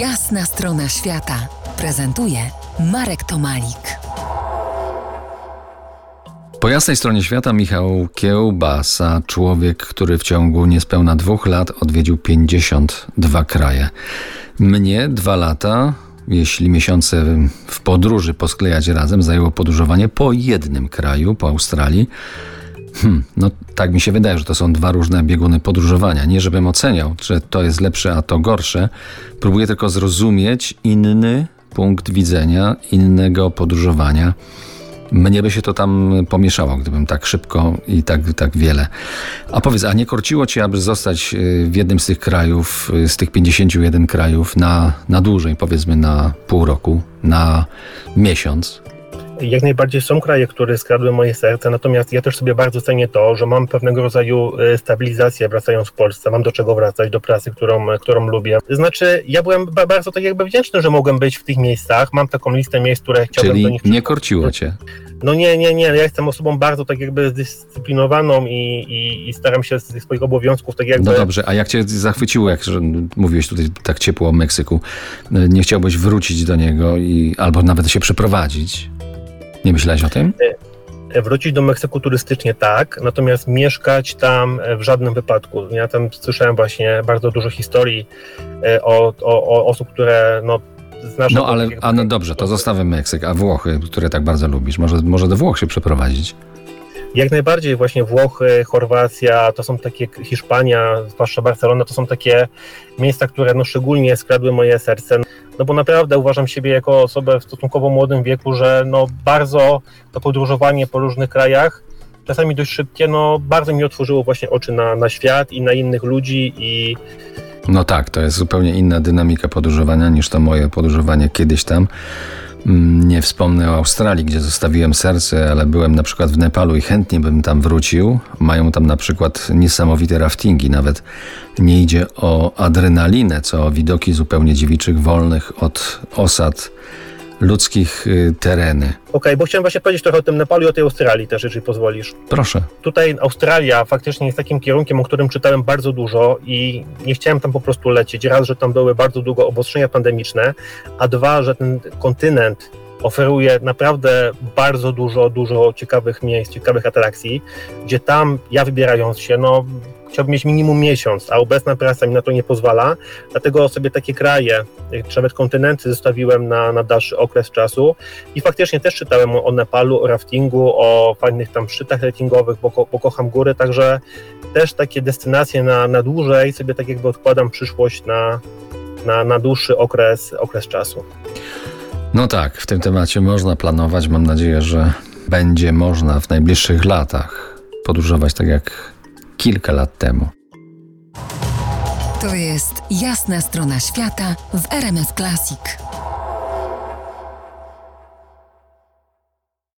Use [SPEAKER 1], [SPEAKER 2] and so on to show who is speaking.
[SPEAKER 1] Jasna strona świata prezentuje Marek Tomalik.
[SPEAKER 2] Po jasnej stronie świata Michał Kiełbasa, człowiek, który w ciągu niespełna dwóch lat odwiedził 52 kraje. Mnie dwa lata, jeśli miesiące w podróży posklejać razem, zajęło podróżowanie po jednym kraju, po Australii. Hmm, no tak mi się wydaje, że to są dwa różne bieguny podróżowania. Nie żebym oceniał, że to jest lepsze, a to gorsze. Próbuję tylko zrozumieć inny punkt widzenia, innego podróżowania. Mnie by się to tam pomieszało, gdybym tak szybko i tak, tak wiele. A powiedz, a nie korciło cię, aby zostać y, w jednym z tych krajów, y, z tych 51 krajów na, na dłużej, powiedzmy na pół roku, na miesiąc?
[SPEAKER 3] Jak najbardziej są kraje, które skradły moje serce, natomiast ja też sobie bardzo cenię to, że mam pewnego rodzaju e, stabilizację wracając w Polsce, mam do czego wracać, do pracy, którą, którą lubię. Znaczy, ja byłem bardzo tak jakby wdzięczny, że mogłem być w tych miejscach, mam taką listę miejsc, które chciałbym
[SPEAKER 2] Czyli
[SPEAKER 3] do nich
[SPEAKER 2] nie korciło cię?
[SPEAKER 3] No nie, nie, nie, ja jestem osobą bardzo tak jakby zdyscyplinowaną i, i, i staram się z tych swoich obowiązków tak jakby...
[SPEAKER 2] No dobrze, a jak cię zachwyciło, jak mówiłeś tutaj tak ciepło o Meksyku, nie chciałbyś wrócić do niego i albo nawet się przeprowadzić? Nie myślałeś o tym?
[SPEAKER 3] E, wrócić do Meksyku turystycznie tak, natomiast mieszkać tam w żadnym wypadku. Ja tam słyszałem właśnie bardzo dużo historii e, o, o, o osób, które no,
[SPEAKER 2] No ale a no dobrze, to zostawmy Meksyk, a Włochy, które tak bardzo lubisz, może, może do Włoch się przeprowadzić?
[SPEAKER 3] Jak najbardziej właśnie Włochy, Chorwacja, to są takie, Hiszpania, zwłaszcza Barcelona, to są takie miejsca, które no szczególnie skradły moje serce, no bo naprawdę uważam siebie jako osobę w stosunkowo młodym wieku, że no bardzo to podróżowanie po różnych krajach, czasami dość szybkie, no bardzo mi otworzyło właśnie oczy na, na świat i na innych ludzi i
[SPEAKER 2] no tak, to jest zupełnie inna dynamika podróżowania niż to moje podróżowanie kiedyś tam. Nie wspomnę o Australii, gdzie zostawiłem serce, ale byłem na przykład w Nepalu i chętnie bym tam wrócił. Mają tam na przykład niesamowite raftingi. Nawet nie idzie o adrenalinę, co o widoki zupełnie dziewiczych, wolnych od osad ludzkich y, tereny. Okej,
[SPEAKER 3] okay, bo chciałem właśnie powiedzieć trochę o tym Nepalu i o tej Australii też, jeżeli pozwolisz.
[SPEAKER 2] Proszę.
[SPEAKER 3] Tutaj Australia faktycznie jest takim kierunkiem, o którym czytałem bardzo dużo i nie chciałem tam po prostu lecieć. Raz, że tam były bardzo długo obostrzenia pandemiczne, a dwa, że ten kontynent oferuje naprawdę bardzo dużo, dużo ciekawych miejsc, ciekawych atrakcji, gdzie tam ja wybierając się, no chciałbym mieć minimum miesiąc, a obecna praca mi na to nie pozwala, dlatego sobie takie kraje, czy nawet kontynenty zostawiłem na, na dalszy okres czasu i faktycznie też czytałem o, o Nepalu, o raftingu, o fajnych tam szczytach ratingowych, bo, bo kocham góry, także też takie destynacje na, na dłużej sobie tak jakby odkładam przyszłość na, na, na dłuższy okres, okres czasu.
[SPEAKER 2] No tak, w tym temacie można planować. Mam nadzieję, że będzie można w najbliższych latach podróżować tak jak kilka lat temu.
[SPEAKER 1] To jest jasna strona świata w RMS Classic.